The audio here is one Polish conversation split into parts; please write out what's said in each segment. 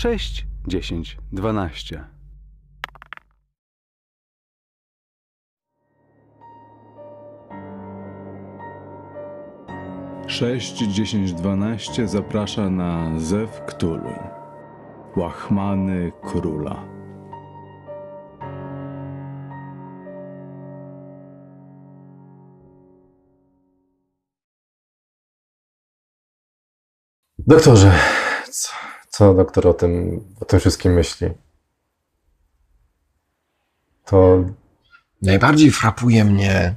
6, 10, 12. Sześć, dziesięć, dwanaście zaprasza na Zew Ktulu. Łachmany króla. Doktorze, co, co doktor o tym, o tym wszystkim myśli? To Najbardziej frapuje mnie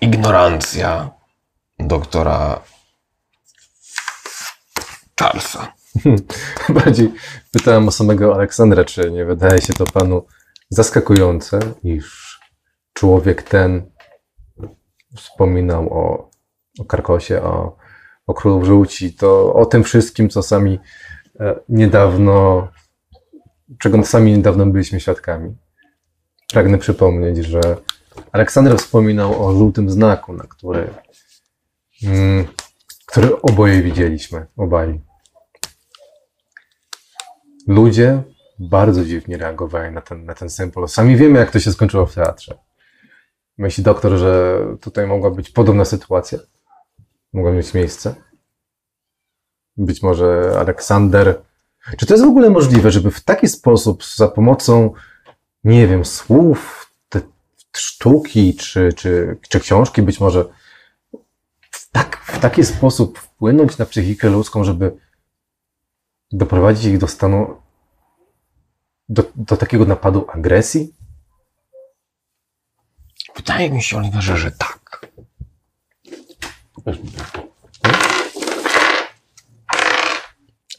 ignorancja doktora Charlesa. bardziej pytałem o samego Aleksandra, czy nie wydaje się to panu zaskakujące, iż człowiek ten wspominał o, o Karkosie, o, o Królu Żółci, to o tym wszystkim, co sami e, niedawno, czego sami niedawno byliśmy świadkami. Pragnę przypomnieć, że Aleksander wspominał o żółtym znaku, na który, mm, który oboje widzieliśmy, obaj. Ludzie bardzo dziwnie reagowali na ten, na ten symbol. Sami wiemy, jak to się skończyło w teatrze. Myśli doktor, że tutaj mogła być podobna sytuacja? Mogła mieć miejsce? Być może Aleksander. Czy to jest w ogóle możliwe, żeby w taki sposób, za pomocą, nie wiem, słów, te sztuki czy, czy, czy książki, być może w, tak, w taki sposób wpłynąć na psychikę ludzką, żeby doprowadzić ich do stanu, do, do takiego napadu agresji? Wydaje mi się, Oliverze, że tak.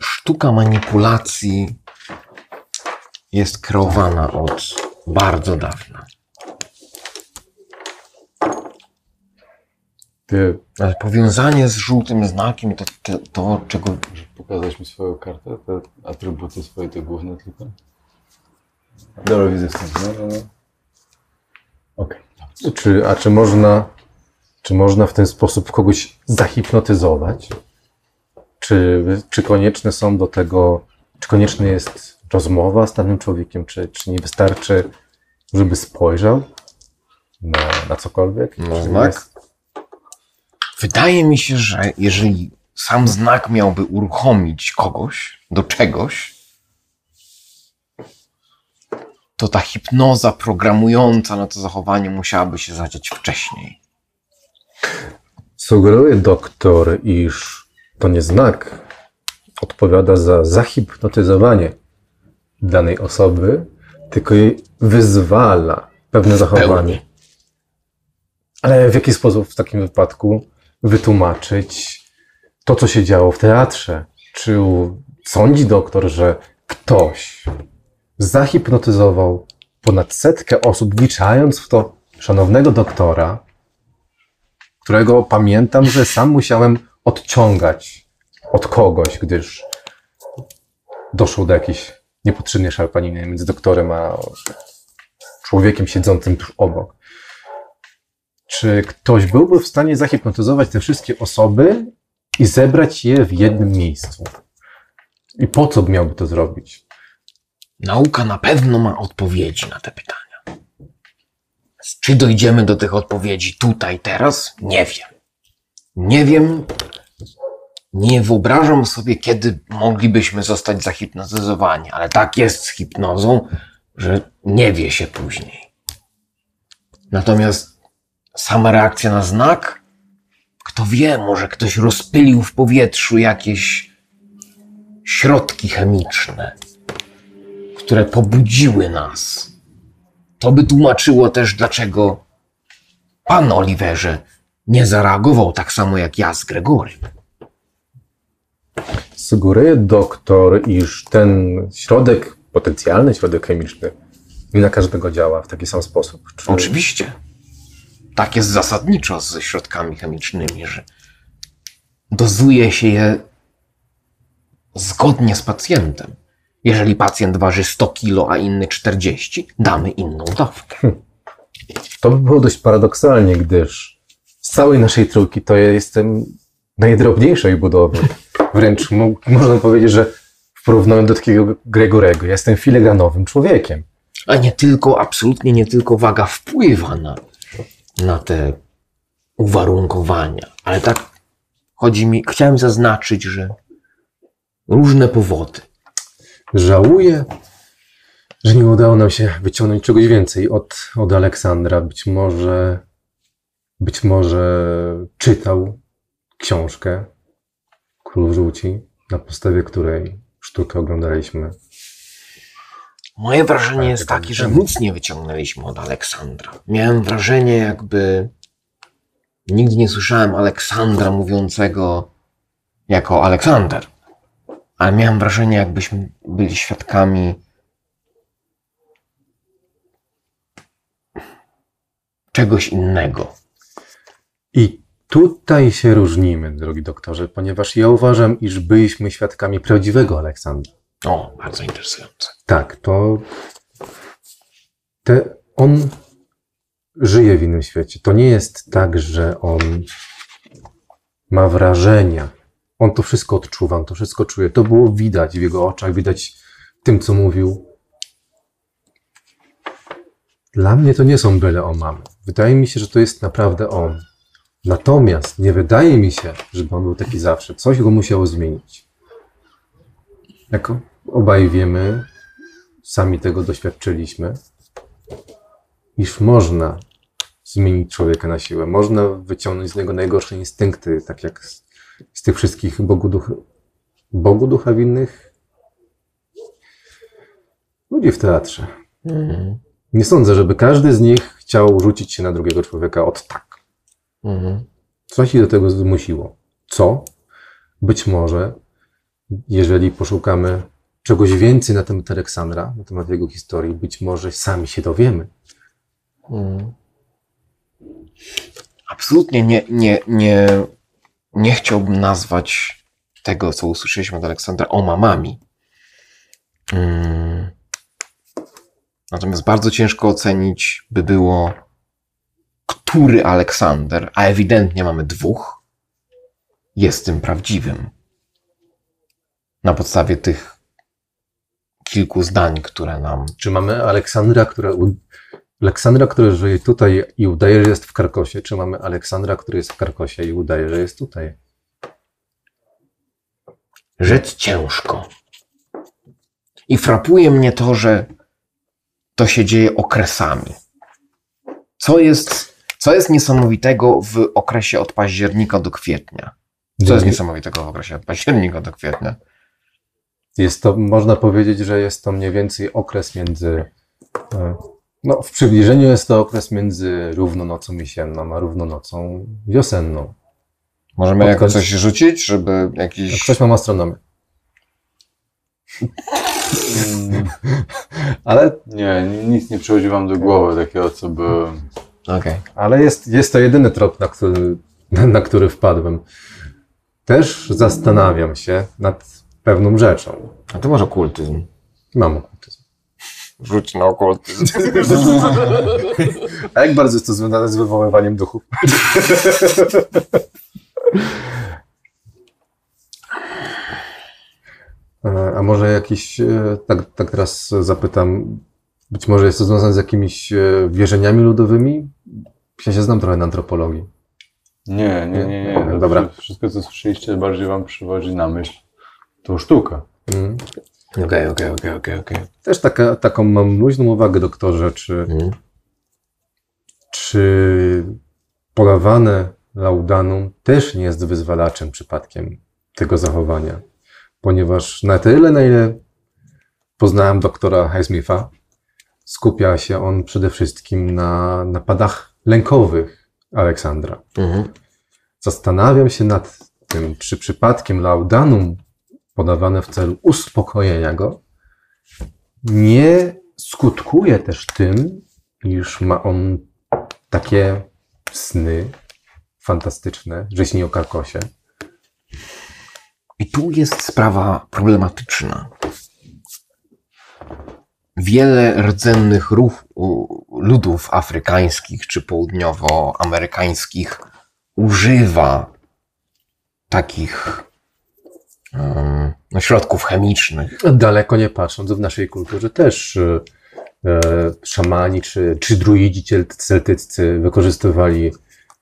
Sztuka manipulacji jest kreowana od bardzo dawna. Ty Ale powiązanie z żółtym znakiem to, to, to czego Pokazać mi swoją kartę, te atrybuty swoje, te główne tylko? Dobra, widzę stąd. No, no, no. Okej. Czy, a czy można, czy można w ten sposób kogoś zahipnotyzować? Czy, czy konieczne są do tego, czy konieczna jest rozmowa z danym człowiekiem, czy, czy nie wystarczy, żeby spojrzał na, na cokolwiek? Czy znak? jest- Wydaje mi się, że jeżeli sam znak miałby uruchomić kogoś do czegoś, to ta hipnoza programująca na to zachowanie musiałaby się zadziać wcześniej. Sugeruje doktor, iż to nie znak odpowiada za zahipnotyzowanie danej osoby, tylko jej wyzwala pewne zachowanie. Ale w jaki sposób w takim wypadku wytłumaczyć to, co się działo w teatrze? Czy sądzi doktor, że ktoś zahipnotyzował ponad setkę osób, wliczając w to szanownego doktora, którego pamiętam, że sam musiałem odciągać od kogoś, gdyż doszło do jakiejś niepotrzebnej szarpaniny między doktorem a człowiekiem siedzącym tuż obok. Czy ktoś byłby w stanie zahipnotyzować te wszystkie osoby i zebrać je w jednym miejscu? I po co miałby to zrobić? Nauka na pewno ma odpowiedzi na te pytania. Czy dojdziemy do tych odpowiedzi tutaj, teraz? Nie wiem. Nie wiem. Nie wyobrażam sobie, kiedy moglibyśmy zostać zahipnotyzowani, ale tak jest z hipnozą, że nie wie się później. Natomiast sama reakcja na znak, kto wie, może ktoś rozpylił w powietrzu jakieś środki chemiczne które pobudziły nas. To by tłumaczyło też, dlaczego pan Oliverze nie zareagował tak samo jak ja z Gregorym. Sugeruje doktor, iż ten środek, potencjalny środek chemiczny, nie na każdego działa w taki sam sposób. Czy... Oczywiście. Tak jest zasadniczo ze środkami chemicznymi, że dozuje się je zgodnie z pacjentem. Jeżeli pacjent waży 100 kg, a inny 40, damy inną dawkę. To by było dość paradoksalnie, gdyż z całej naszej trójki to ja jestem najdrobniejszej budowy. wręcz mo- można powiedzieć, że w porównaniu do takiego Gregorego, ja jestem filigranowym człowiekiem. A nie tylko, absolutnie nie tylko waga wpływa na, na te uwarunkowania, ale tak chodzi mi, chciałem zaznaczyć, że różne powody. Żałuję, że nie udało nam się wyciągnąć czegoś więcej od, od Aleksandra. Być może, być może czytał książkę Król Żółci, na podstawie której sztukę oglądaliśmy. Moje wrażenie jest takie, że nic nie wyciągnęliśmy od Aleksandra. Miałem wrażenie, jakby nigdy nie słyszałem Aleksandra mówiącego jako Aleksander. Ale miałem wrażenie, jakbyśmy byli świadkami czegoś innego. I tutaj się różnimy, drogi doktorze, ponieważ ja uważam, iż byliśmy świadkami prawdziwego Aleksandra. O, bardzo interesujące. Tak, to te, on żyje w innym świecie. To nie jest tak, że on ma wrażenia. On to wszystko odczuwa, on to wszystko czuje. To było widać w jego oczach, widać tym, co mówił. Dla mnie to nie są byle o mamy. Wydaje mi się, że to jest naprawdę on. Natomiast nie wydaje mi się, żeby on był taki zawsze. Coś go musiało zmienić. Jak obaj wiemy, sami tego doświadczyliśmy, iż można zmienić człowieka na siłę. Można wyciągnąć z niego najgorsze instynkty, tak jak z, tych wszystkich Bogu, duch, Bogu ducha winnych ludzi w teatrze. Mhm. Nie sądzę, żeby każdy z nich chciał rzucić się na drugiego człowieka od tak. Mhm. Coś ich do tego zmusiło. Co? Być może, jeżeli poszukamy czegoś więcej na temat Aleksandra, na temat jego historii, być może sami się dowiemy. Mhm. Absolutnie nie, nie, nie, nie chciałbym nazwać tego, co usłyszeliśmy od Aleksandra, omamami. Mm. Natomiast bardzo ciężko ocenić by było, który Aleksander, a ewidentnie mamy dwóch, jest tym prawdziwym. Na podstawie tych kilku zdań, które nam Czy mamy Aleksandra, która, Aleksandra, który żyje tutaj i udaje, że jest w Karkosie, czy mamy Aleksandra, który jest w Karkosie i udaje, że jest tutaj? rzec ciężko. I frapuje mnie to, że to się dzieje okresami. Co jest, co jest niesamowitego w okresie od października do kwietnia? Co jest niesamowitego w okresie od października do kwietnia? Jest to, można powiedzieć, że jest to mniej więcej okres między. No, w przybliżeniu jest to okres między równonocą jesienną a równonocą wiosenną. Możemy Od jako coś rzucić, żeby Jak jakiś... ktoś ma astronomię. Mm, Ale, Nie, ni- nic nie przychodzi wam do głowy takiego, co by... Okej. ale jest, jest to jedyny trop, na który, na który wpadłem. Też zastanawiam się nad pewną rzeczą. A to może okultyzm. Mam okultyzm. Rzuć na okultyzm. A jak bardzo jest to związane z wywoływaniem duchów? E, A może jakiś, e, tak, tak teraz zapytam, być może jest to związane z jakimiś e, wierzeniami ludowymi? Ja się znam trochę na antropologii. Nie, nie, nie, nie. To Dobra. Wszystko, co słyszeliście, bardziej wam przywodzi na myśl tą sztukę. Mm. Okej, okej, okej, okej, okej. Też taka, taką mam luźną uwagę, doktorze, czy, Mhm. czy podawane laudanum też nie jest wyzwalaczem przypadkiem tego zachowania. Ponieważ na tyle, na ile poznałem doktora Highsmitha, skupia się on przede wszystkim na napadach lękowych Aleksandra. Mhm. Zastanawiam się nad tym, czy przypadkiem laudanum podawane w celu uspokojenia go nie skutkuje też tym, iż ma on takie sny fantastyczne, że śni o Karkosie. I tu jest sprawa problematyczna. Wiele rdzennych ruch, ludów afrykańskich czy południowoamerykańskich używa takich środków chemicznych. Daleko nie patrząc, w naszej kulturze też e, e, szamani czy, czy druidzi celtyccy wykorzystywali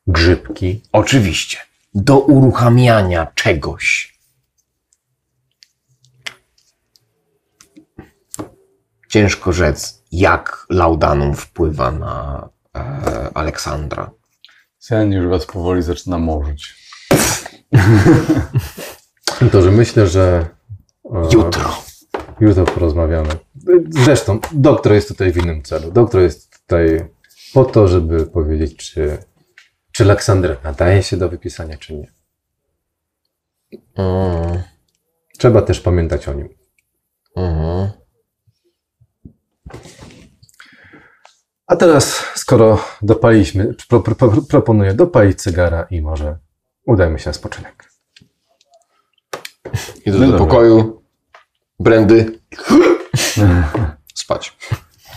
grzybki. Oczywiście. Do uruchamiania czegoś. Ciężko rzec, jak laudanum wpływa na e, Aleksandra. Sen już was powoli zaczyna morzyć. To, że myślę, że e, Jutro. jutro porozmawiamy. Zresztą, doktor jest tutaj w innym celu. Doktor jest tutaj po to, żeby powiedzieć, czy, czy Aleksander nadaje się do wypisania, czy nie. Mm, Trzeba też pamiętać o nim. mhm. A teraz, skoro dopaliśmy, pro, pro, proponuję dopalić cygara i może udajmy się na spoczynek. Idę No do dobra. pokoju. Brandy. Spać.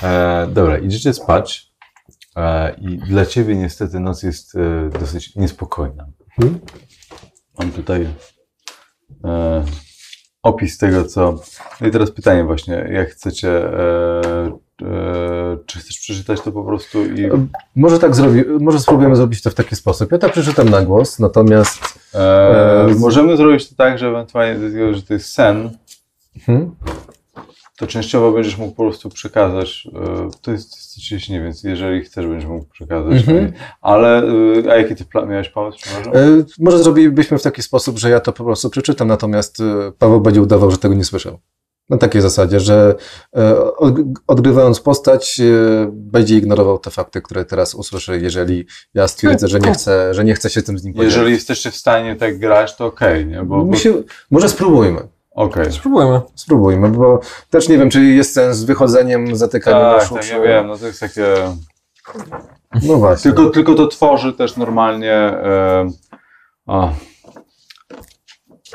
E, dobra, idziecie spać e, i dla ciebie niestety noc jest e, dosyć niespokojna. Mhm. Mam tutaj e, opis tego, co... No i teraz pytanie właśnie, jak chcecie... E, e, czy chcesz przeczytać to po prostu i... Może tak zrobi, może spróbujemy zrobić to w taki sposób. Ja to przeczytam na głos, natomiast E, E, możemy zrobić to tak, że ewentualnie, dlatego, że to jest sen, hmm? to częściowo będziesz mógł po prostu przekazać. e, To jest, oczywiście nie więc jeżeli chcesz, będziesz mógł przekazać. Mhm. Ale e, a jaki ty pla- miałeś pomysł? E, może zrobilibyśmy w taki sposób, że ja to po prostu przeczytam, natomiast e, Paweł będzie udawał, że tego nie słyszał. Na takiej zasadzie, że e, od- odgrywając postać, e, będzie ignorował te fakty, które teraz usłyszy, jeżeli ja stwierdzę, że nie chcę, że nie chcę się tym z nim podzielić. Jeżeli jesteście w stanie tak grać, to okej, nie? Bo, bo, Musi, może spróbujmy. okej. Spróbujmy. Spróbujmy, bo też nie wiem, czy jest sens z wychodzeniem, zatykaniem Tak, uszu, tak, ja wiem, no to jest takie... No właśnie. Tylko, tylko to tworzy też normalnie... E, o,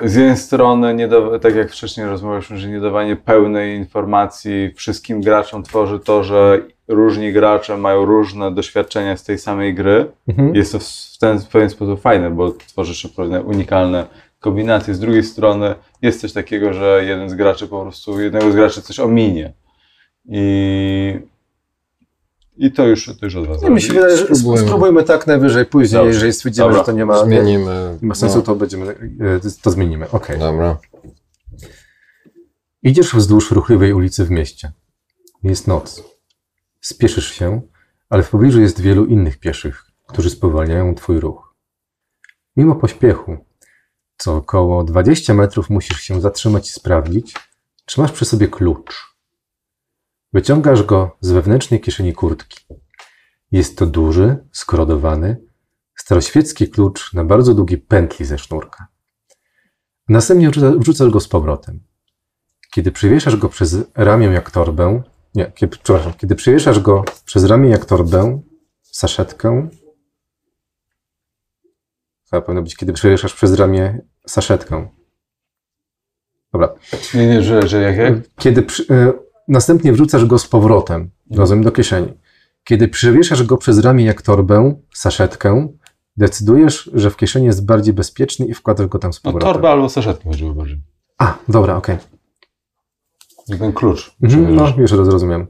z jednej strony, nie da, tak jak wcześniej rozmawialiśmy, że nie dawanie pełnej informacji wszystkim graczom tworzy to, że różni gracze mają różne doświadczenia z tej samej gry. Mhm. Jest to w ten w pewien sposób fajne, bo tworzysz pewne unikalne kombinacje. Z drugiej strony jest coś takiego, że jeden z graczy po prostu, jednego z graczy coś ominie. I, i to już, to już od razu. No, mi się wydaje, że Spróbujmy. spróbujmy tak najwyżej później, Dobrze. jeżeli stwierdzimy, Dobra. że to nie ma, nie, Zmienimy. nie ma sensu, No, to będziemy, e, to zmienimy. Okej. Dobra. Idziesz wzdłuż ruchliwej ulicy w mieście. Jest noc. Spieszysz się, ale w pobliżu jest wielu innych pieszych, którzy spowalniają twój ruch. Mimo pośpiechu, co około 20 metrów musisz się zatrzymać i sprawdzić, czy masz przy sobie klucz. Wyciągasz go z wewnętrznej kieszeni kurtki. Jest to duży, skorodowany, staroświecki klucz na bardzo długiej pętli ze sznurka. Następnie wrzuca- wrzucasz go z powrotem. Kiedy przywieszasz go przez ramię jak torbę, nie, kiedy, przepraszam, kiedy przywieszasz go przez ramię jak torbę, saszetkę, chyba powinno być, kiedy przywieszasz przez ramię saszetkę. Dobra. Nie, nie, że, że jak, jak? Kiedy przy, e, następnie wrzucasz go z powrotem, rozumiem, do kieszeni. Kiedy przywieszasz go przez ramię jak torbę, saszetkę, decydujesz, że w kieszeni jest bardziej bezpieczny i wkładasz go tam z No powrotem. torba albo saszetkę chodziło bardziej. A, dobra, okej. Że ten klucz. Mhm, no, już rozumiem.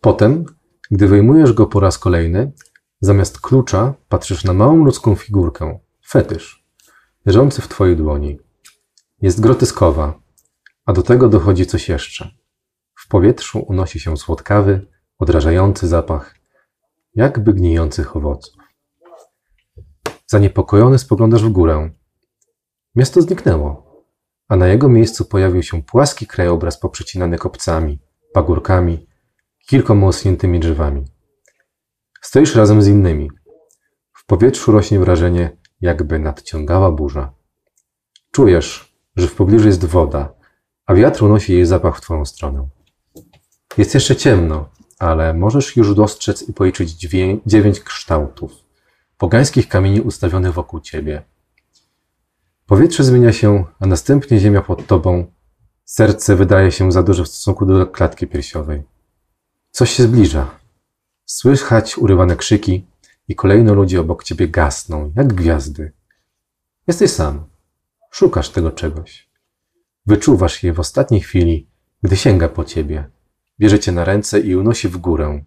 Potem, gdy wyjmujesz go po raz kolejny, zamiast klucza patrzysz na małą ludzką figurkę, fetysz, leżący w twojej dłoni. Jest groteskowa, a do tego dochodzi coś jeszcze. W powietrzu unosi się słodkawy, odrażający zapach, jakby gnijących owoców. Zaniepokojony spoglądasz w górę. Miasto zniknęło a na jego miejscu pojawił się płaski krajobraz poprzecinany kopcami, pagórkami, kilkoma usuniętymi drzewami. Stoisz razem z innymi. W powietrzu rośnie wrażenie, jakby nadciągała burza. Czujesz, że w pobliżu jest woda, a wiatr unosi jej zapach w twoją stronę. Jest jeszcze ciemno, ale możesz już dostrzec i policzyć dziewięć kształtów, pogańskich kamieni ustawionych wokół ciebie. Powietrze zmienia się, a następnie ziemia pod tobą. Serce wydaje się za duże w stosunku do klatki piersiowej. Coś się zbliża. Słychać urywane krzyki i kolejno ludzie obok ciebie gasną, jak gwiazdy. Jesteś sam. Szukasz tego czegoś. Wyczuwasz je w ostatniej chwili, gdy sięga po ciebie. Bierze cię na ręce i unosi w górę.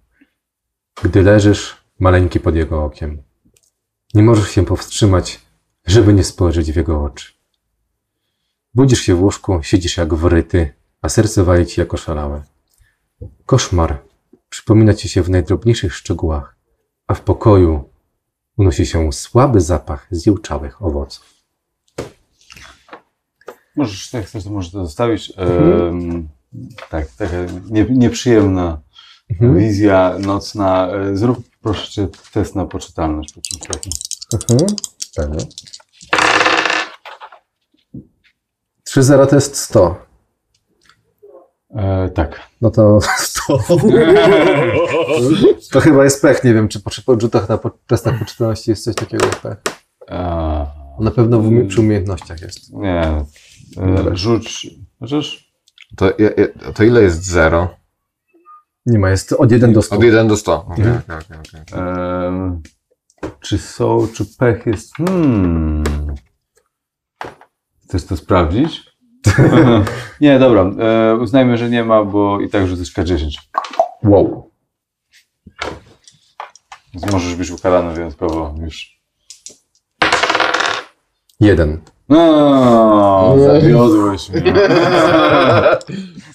Gdy leżysz, maleńki pod jego okiem. Nie możesz się powstrzymać, żeby nie spojrzeć w jego oczy. Budzisz się w łóżku, siedzisz jak wryty, a serce wali ci jako szalałe. Koszmar przypomina ci się w najdrobniejszych szczegółach, a w pokoju unosi się słaby zapach zjełczałych owoców. Możesz, jak chcesz, to możesz to zostawić. Mhm. Tak, taka nie, nieprzyjemna Mhm. wizja nocna. E, Zrób proszę cię test na poczytalność po czymś takim. Mhm. Pewnie. 3-0 to jest 100. E, tak. No to 100. to chyba jest pech. Nie wiem, czy po, czy po rzutach na po, testach poczytalności jest coś takiego jak pech. E, Na pewno w, przy umiejętnościach jest. nie. E, rzuć. Chociaż. To, to ile jest 0? Nie ma, jest od 1 do 100. Od 1 do 100. Okay, Mhm. okay, okay, okay. em, czy są, czy pech jest. Hmm. Chcesz to sprawdzić? nie, dobra. E, uznajmy, że nie ma, bo i tak rzucasz K10. Wow. Więc możesz być ukarany wyjątkowo już. Jeden. No, zawiodłeś mnie.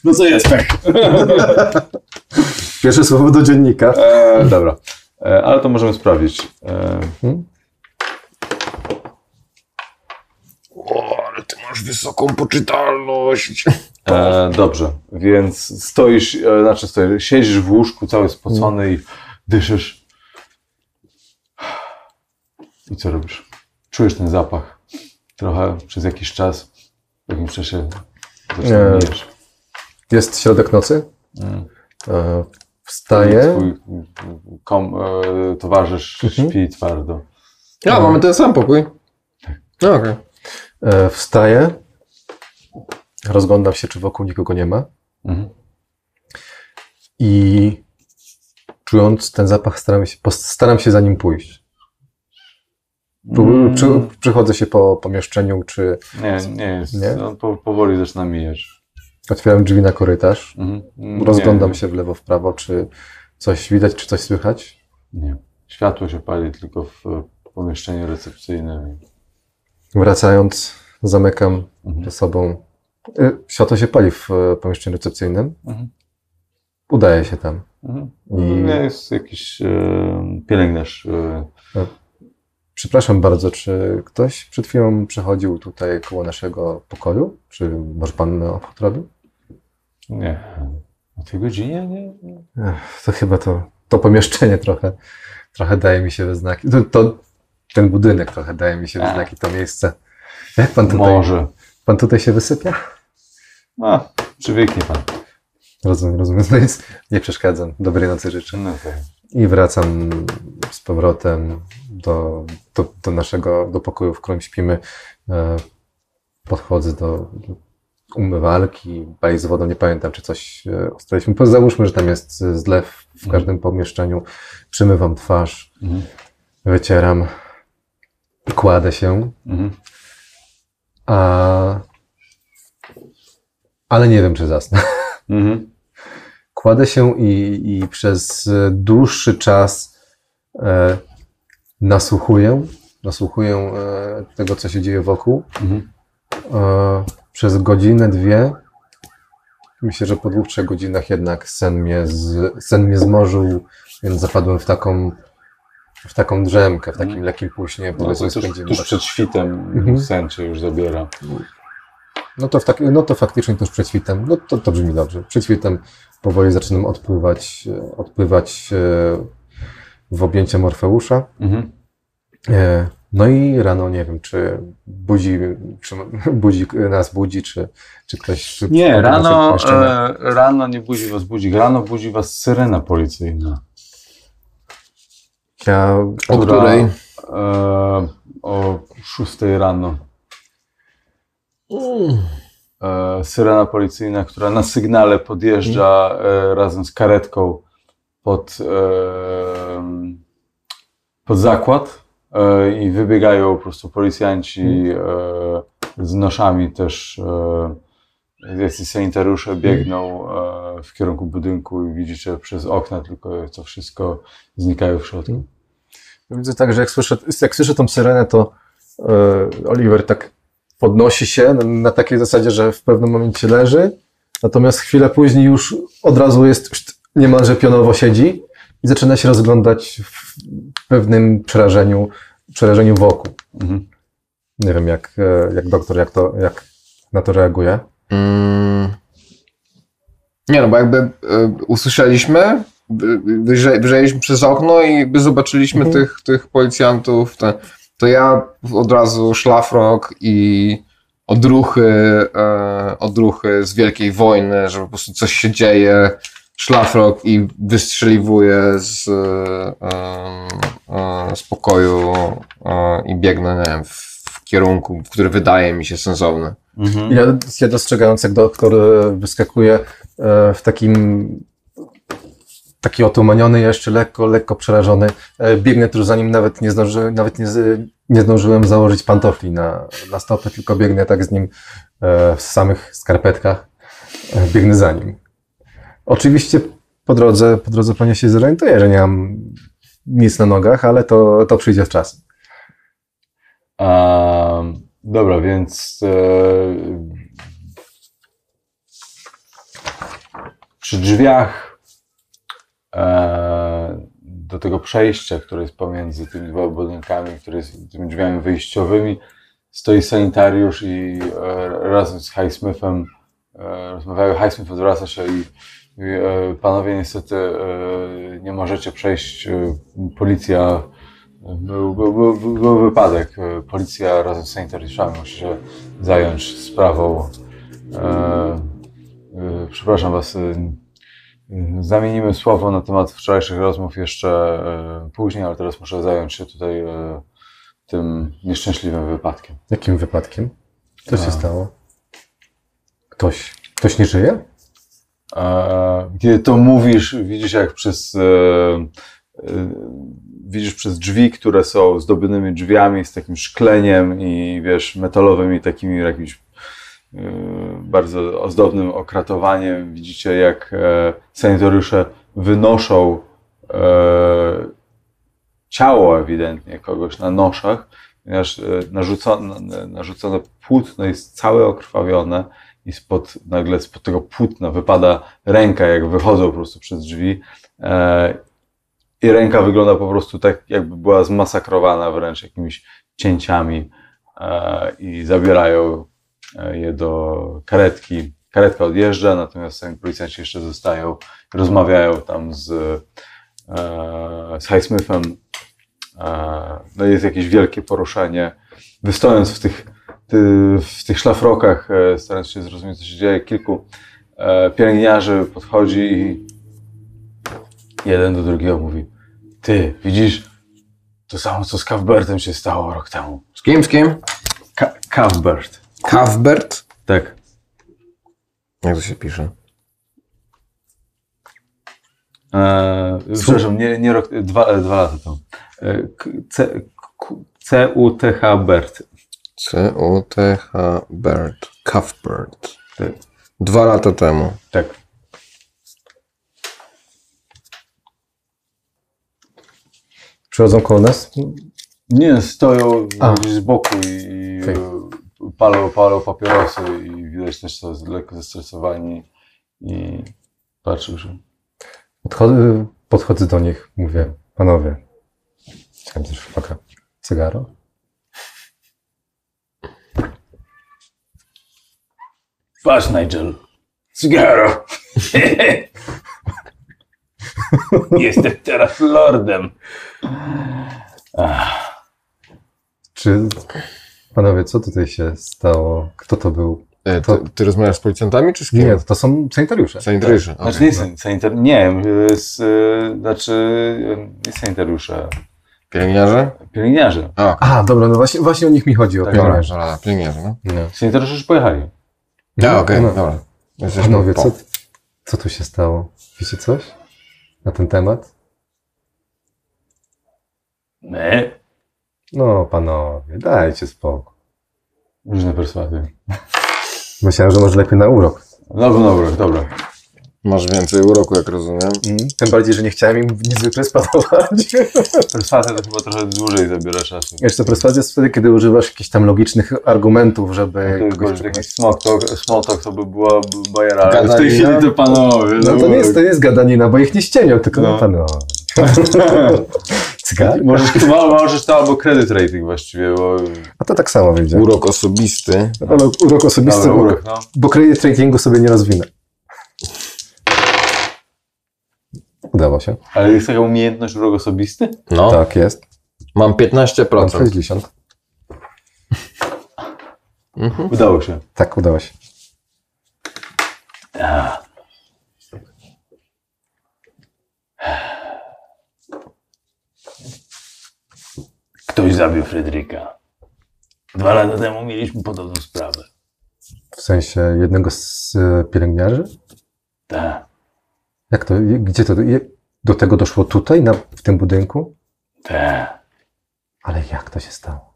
No co jest pech? Pierwsze słowo do dziennika. E, dobra, e, ale to możemy sprawdzić. E, O, ale ty masz wysoką poczytalność. e, dobrze, więc stoisz, e, znaczy stoisz, siedzisz w łóżku cały spocony i dyszysz. I co robisz? Czujesz ten zapach trochę przez jakiś czas. W jakimś czasie zaczyna Nie. mijesz. Jest środek nocy. Mm. E, Wstaję. Twój kom, e, towarzysz Mhm. śpi twardo. A, mamy ten sam pokój. No, okej. E, Wstaję. Rozglądam się, czy wokół nikogo nie ma. Mhm. I czując ten zapach, staram się, pos- staram się za nim pójść. Pró- Mm. Przy, przychodzę się po pomieszczeniu, czy Nie, nie jest. Nie? On po, powoli zaczyna mijać. otwieram drzwi na korytarz. Mhm. Nie, Rozglądam się w lewo, w prawo, czy coś widać, czy coś słychać. Nie. Światło się pali tylko w e, pomieszczeniu recepcyjnym. Wracając, zamykam Mhm. za sobą. E, Światło się pali w e, pomieszczeniu recepcyjnym. Mhm. Udaje się tam. Mhm. I Nie jest jakiś e, pielęgniarz. E, przepraszam bardzo, czy ktoś przed chwilą przechodził tutaj koło naszego pokoju? Czy może pan obchód robił? nie. O tej godzinie? Nie. Ech, to chyba to, to pomieszczenie trochę, trochę daje mi się we znaki. To, to, ten budynek trochę daje mi się we A. znaki, to miejsce. Jak pan tutaj, Może. pan tutaj się wysypia? A, przywyknie pan. Rozumiem, rozumiem. No nie przeszkadzam. Dobrej nocy życzę. No tak. I wracam z powrotem do, do, do naszego, do pokoju, w którym śpimy. E, Podchodzę do umywalki, baj z wodą, nie pamiętam, czy coś e, ustaliliśmy. Załóżmy, że tam jest zlew w każdym pomieszczeniu. Przymywam twarz, Mhm. wycieram, kładę się, Mhm. a... ale nie wiem, czy zasnę. Mhm. Kładę się i, i przez dłuższy czas e, nasłuchuję, nasłuchuję e, tego, co się dzieje wokół. Mhm. E, przez godzinę, dwie. Myślę, że po dwóch, trzech godzinach jednak sen mnie, z, sen mnie zmorzył, więc zapadłem w taką, w taką drzemkę, w takim Mhm. lekkim półśnie. No, tuż, tuż przed świtem Mhm. sen cię już zabiera. No to, w tak, no to faktycznie tuż przed świtem, no to, to brzmi dobrze. Przed świtem powoli zaczynam odpływać, e, odpływać e, w objęcia Morfeusza. Mhm. E, No i rano nie wiem, czy budzi, czy budzi nas budzi, czy, czy ktoś. Czy Nie, rano, e, rano nie budzi was budzik, rano budzi was syrena policyjna. Ja, O która, której? E, o 6 rano. E, syrena policyjna, która na sygnale podjeżdża e, razem z karetką pod, e, pod zakład e, i wybiegają po prostu policjanci e, z noszami też e, jacyś sanitariusze biegną e, w kierunku budynku i widzicie przez okna tylko to wszystko znikają w środku. Widzę tak, że jak słyszę, jak słyszę tą syrenę, to e, Oliver tak podnosi się na, na takiej zasadzie, że w pewnym momencie leży, natomiast chwilę później już od razu jest niemalże pionowo siedzi i zaczyna się rozglądać w pewnym przerażeniu, przerażeniu wokół. Mhm. Nie wiem, jak, e, jak doktor, jak, to, jak na to reaguje. Mm. Nie no, bo jakby y, usłyszeliśmy, wy- wyjrze, wyjrzeliśmy przez okno i zobaczyliśmy Mhm. tych, tych policjantów, te, to ja od razu szlafrok i odruchy, e, odruchy z Wielkiej Wojny, że po prostu coś się dzieje, szlafrok i wystrzeliwuję z, e, e, z pokoju e, i biegnę, nie wiem, w, w kierunku, który wydaje mi się sensowny. Mhm. Ja, ja dostrzegając, jak doktor wyskakuje e, w takim taki otumaniony, jeszcze lekko, lekko przerażony, e, biegnę tuż za nim, nawet nie, zdąży, nawet nie, nie zdążyłem założyć pantofli na, na stopy, tylko biegnę tak z nim e, w samych skarpetkach, e, biegnę za nim. Oczywiście po drodze, po drodze pewnie się zorientuję, że nie mam nic na nogach, ale to, to przyjdzie w czas. Ehm, dobra, więc e, przy drzwiach do tego przejścia, które jest pomiędzy tymi dwoma budynkami, które jest tymi drzwiami wyjściowymi, stoi sanitariusz i e, razem z Highsmithem e, rozmawiają. Highsmith odwraca się i e, panowie niestety e, nie możecie przejść, e, policja był, był, był, był, wypadek. E, Policja razem z sanitariuszami musi się zająć sprawą. E, e, przepraszam Was. Zamienimy słowo na temat wczorajszych rozmów jeszcze e, później, ale teraz muszę zająć się tutaj e, tym nieszczęśliwym wypadkiem. Jakim wypadkiem? Co się stało? Ktoś, ktoś nie żyje? Kiedy to mówisz, widzisz jak przez e, widzisz przez drzwi, które są zdobionymi drzwiami z takim szkleniem i wiesz, metalowymi takimi jakimś e, bardzo ozdobnym okratowaniem. Widzicie jak e, sanitariusze wynoszą e, ciało ewidentnie kogoś na noszach, ponieważ e, narzucone, narzucone płótno jest całe okrwawione i spod, nagle spod tego płótna wypada ręka, jak wychodzą po prostu przez drzwi. E, I ręka wygląda po prostu tak, jakby była zmasakrowana wręcz jakimiś cięciami e, i zabierają e, je do karetki. Karetka odjeżdża, natomiast sami policjanci jeszcze zostają, rozmawiają tam z, e, z Highsmithem. E, no jest jakieś wielkie poruszenie. Wystojąc w tych ty, w tych szlafrokach, e, starając się zrozumieć, co się dzieje, kilku e, pielęgniarzy podchodzi i jeden do drugiego mówi: Ty, widzisz, to samo co z Cuthbertem się stało rok temu. Z kim, z kim? Ka- Cuthbert. Cuthbert? Tak. Jak to się pisze? E, przepraszam, nie, nie rok, dwa, e, dwa lata temu. E, C-U-T-H Bert. C-U-T-H Bert. Cuthbert. Tak. Dwa lata temu. tak. Przychodzą koło nas? Nie, stoją A. gdzieś z boku i, i Okej. Palą, palą papierosy i widać też, że są lekko zestresowani i patrzą, że Podchodzę, podchodzę do nich, mówię, panowie, chciałem też chwilkę. Cygaro? Patrz, Nigel. Cygaro. Jestem teraz lordem. Czy, panowie, co tutaj się stało? Kto to był? E, To- ty, ty rozmawiasz z policjantami, czy z kim? Nie, to są sanitariusze. Sanitariusze. Znaczy okej. nie san- sanitar... Nie, z, y, znaczy nie sanitariusze, Pielęgniarze? pielęgniarze. A, A, dobra, no właśnie, właśnie o nich mi chodzi, o Tak, dobra, pielęgniarze, no. No. Sanitariusze już pojechali. A, okej, no. dobra. Jesteśmy Panowie, po. co, co tu się stało? Wiecie coś na ten temat? My? No, panowie, dajcie spokój. Różne perswazje. Myślałem, że może lepiej na urok. Dobra, dobra, dobra. Masz więcej uroku, jak rozumiem. Tym bardziej, że nie chciałem im niezwykle spadować. Perswazja to chyba trochę dłużej zabiera czasu. Jeszcze perswazja jest wtedy, kiedy używasz jakichś tam logicznych argumentów, żeby... To jest jakiś talk to by była bajera, ale w tej chwili to panowie. No to nie jest, to nie jest gadanina, bo ich nie ścienią, tylko No. no. Cygar? Możesz, to, możesz to albo credit rating właściwie, bo... A to tak samo wyjdzie. Urok osobisty. Ale urok osobisty, Dobra, bo, urok, no. bo credit ratingu sobie nie rozwinę. Udało się. Ale jest taka umiejętność urok osobisty? No, Tak jest. mam Mam 15%. 60. Udało się. Tak, udało się. Ktoś zabił Fryderyka. Dwa lata temu mieliśmy podobną sprawę. W sensie jednego z e, pielęgniarzy? Tak, Jak to? Gdzie to? Do tego doszło tutaj, na, w tym budynku? tak. Ale jak to się stało?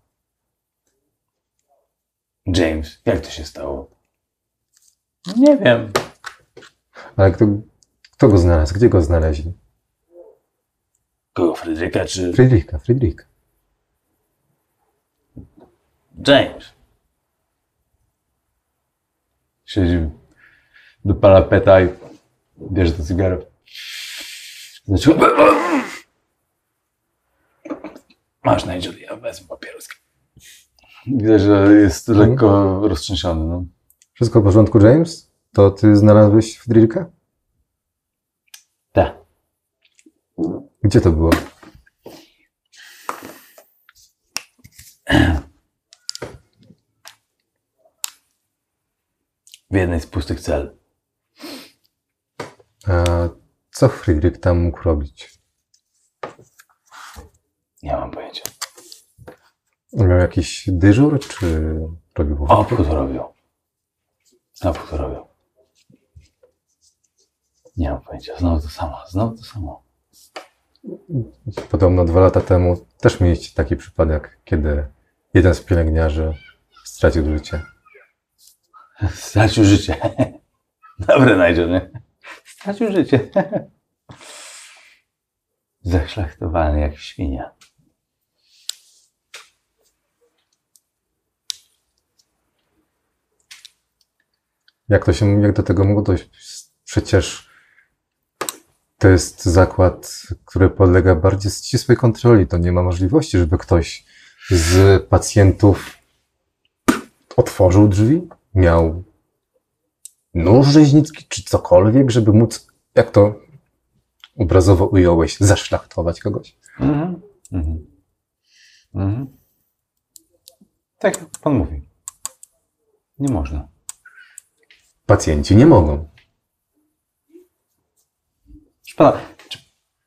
James, jak to się stało? Nie wiem. Ale kto, kto go znalazł? Gdzie go znaleźli? Kogo, Fryderyka czy Friedricha, Friedrich. James? Siedzi do parapeta i bierze to cygaro. Znaczy, Masz Nigel, ja wezmę papieroski. widać, że jest lekko roztrzęsiony. No. Wszystko w porządku, James? To ty znalazłeś Friedricha? Tak. Gdzie to było? W jednej z pustych cel. A co Friedrich tam mógł robić? Nie mam pojęcia. Miał jakiś dyżur, czy robił Obchód robią. Obchód robią. Nie mam pojęcia. Znowu to samo. Znowu to samo. Podobno dwa lata temu też mieliście taki przypadek, kiedy jeden z pielęgniarzy stracił życie. Stracił życie. Dobre, Nigel, nie? Stracił życie. Zaszlachtowany jak świnia. Jak to się, jak do tego mogło dojść? Przecież to jest zakład, który podlega bardziej ścisłej kontroli. To nie ma możliwości, żeby ktoś z pacjentów otworzył drzwi, miał nóż rzeźnicki czy cokolwiek, żeby móc, jak to obrazowo ująłeś, zaszlachtować kogoś. Mhm. Mhm. Mhm. Tak jak pan mówi. Nie można. Pacjenci nie mogą. Czy, pana, czy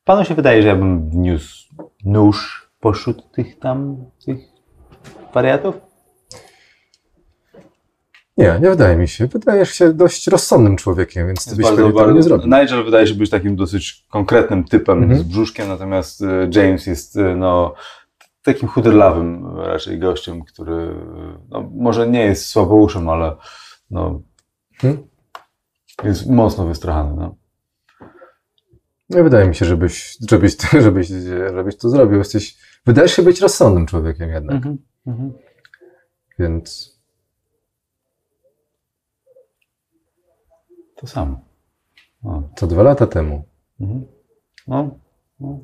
panu się wydaje, że ja bym wniósł nóż poszód tych tam, tych wariatów? Nie, nie wydaje mi się. Wydajesz się dość rozsądnym człowiekiem, więc ty byś bardzo, pewnie bardzo, nie zrobił. Nigel wydaje się być takim dosyć konkretnym typem Mhm. z brzuszkiem, natomiast e, James jest e, no, takim chuderlawym raczej gościem, który no, może nie jest słabouszem, ale no, Hmm? jest mocno wystrachany. No. Nie wydaje mi się, żebyś, żebyś, żebyś, żebyś to zrobił. Jesteś, wydajesz się być rozsądnym człowiekiem jednak, Mhm. Mhm. więc To samo. No. to dwa lata temu. Mhm. No. No.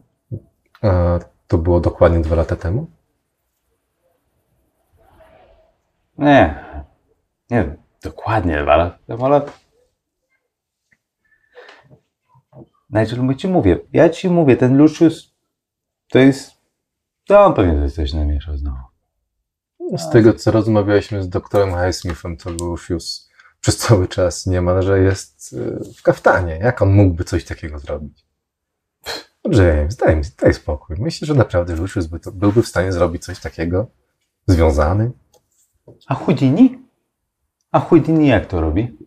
A to było dokładnie dwa lata temu? Nie. Nie wiem, dokładnie dwa lata temu, ale... Nigel, my ci mówię, ja ci mówię, ten Lucius to jest... To on pewnie coś namieszał znowu. Z tego, co rozmawialiśmy z doktorem Highsmithem, to Lucius przez cały czas niemalże jest y, w kaftanie. Jak on mógłby coś takiego zrobić? James, daj, daj spokój. Myślę, że naprawdę Lucius by to, byłby w stanie zrobić coś takiego? Związany? A Houdini? A Houdini jak to robi?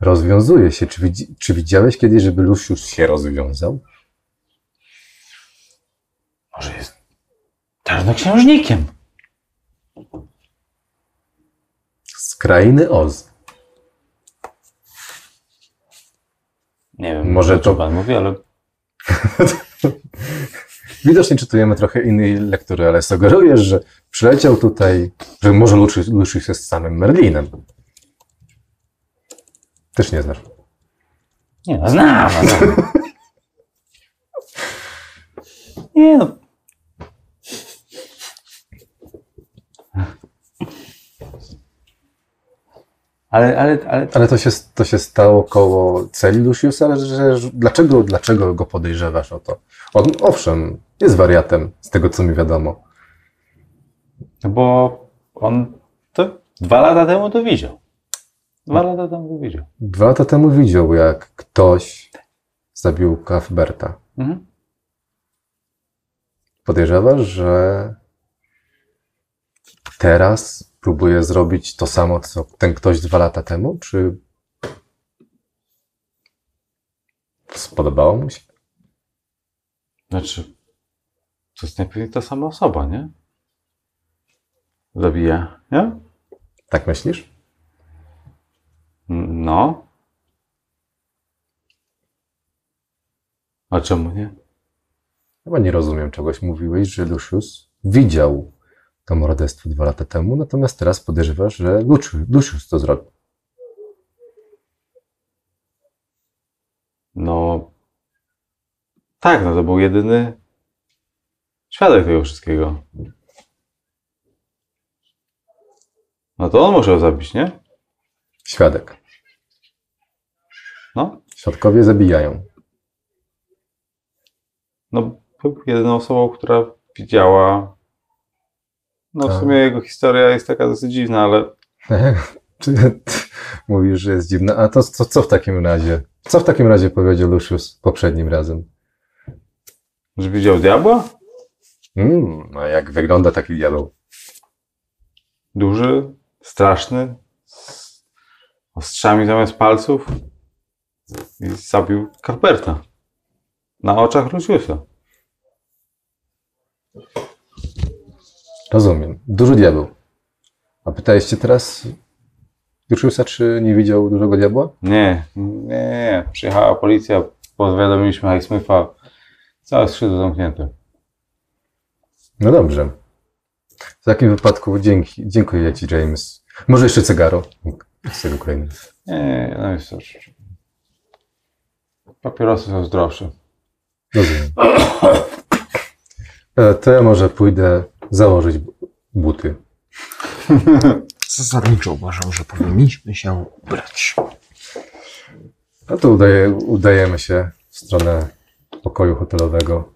Rozwiązuje się. Czy, widzi, czy widziałeś kiedyś, żeby Lucius się rozwiązał? Może jest czarnoksiężnikiem. Krainy Oz. Nie wiem, Może to- pan mówi, ale Widocznie czytujemy trochę innej lektury, ale sugerujesz, że przyleciał tutaj, że może Lucius, Lucius jest samym Merlinem. Też nie znasz. nie no, znam. no, znam. Nie no. Ale, ale, ale Ale to się, to się stało koło celi Luciusa, ale że, że, dlaczego, dlaczego go podejrzewasz o to? On, owszem, jest wariatem, z tego co mi wiadomo. No bo on to dwa lata temu to widział. Dwa lata temu widział. Dwa lata temu widział, jak ktoś zabił Cuthberta. Mhm. Podejrzewasz, że teraz próbuje zrobić to samo, co ten ktoś dwa lata temu? Czy spodobało mu się? Znaczy, to jest najpewniej ta sama osoba, nie? Zabija, nie? Tak myślisz? No. A czemu nie? Chyba nie rozumiem czegoś. Mówiłeś, że Lucius widział to morderstwo dwa lata temu, natomiast teraz podejrzewasz, że Lucius, Lucius to zrobił. No. Tak, no to był jedyny świadek tego wszystkiego. No to on musiał zabić, nie? Świadek. No. Świadkowie zabijają. No, był jedyną osobą, która widziała. No, w Tak. sumie jego historia jest taka dosyć dziwna, ale mówisz, że jest dziwne? A to, to co w takim razie? Co w takim razie powiedział Lucius poprzednim razem? że widział diabła? Mm, a jak wygląda taki diabeł? Duży, straszny, z ostrzami zamiast palców i zabił Carberta na oczach Luciusa. Rozumiem. Duży diabeł. A pytaliście teraz Luciusa, czy nie widział dużego diabła? Nie, nie, nie. Przyjechała policja, powiadomiliśmy Highsmitha, całe skrzydło zamknięte. No dobrze. W takim wypadku dzięki, dziękuję Ci, James. Może jeszcze cygaro z tego kolejny. Nie, nie, no jest już. Papierosy są zdrowsze. Rozumiem. E, To ja może pójdę założyć bu- buty. Zasadniczo uważam, że powinniśmy się ubrać. A to udaje, udajemy się w stronę pokoju hotelowego.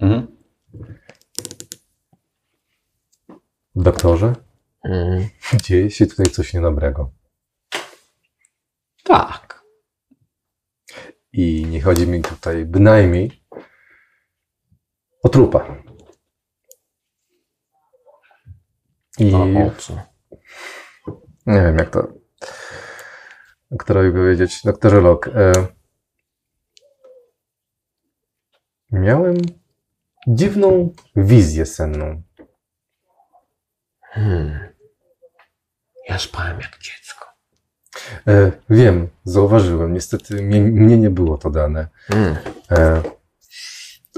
Mhm. Doktorze, Mm, dzieje się tutaj coś niedobrego. tak. I nie chodzi mi tutaj bynajmniej o trupa. I nie wiem, jak to doktorowi powiedzieć. Doktorze Lok, e, miałem dziwną wizję senną. Hmm. Ja spałem jak dziecko. E, wiem, zauważyłem, niestety mnie, mnie nie było to dane. Hmm. E,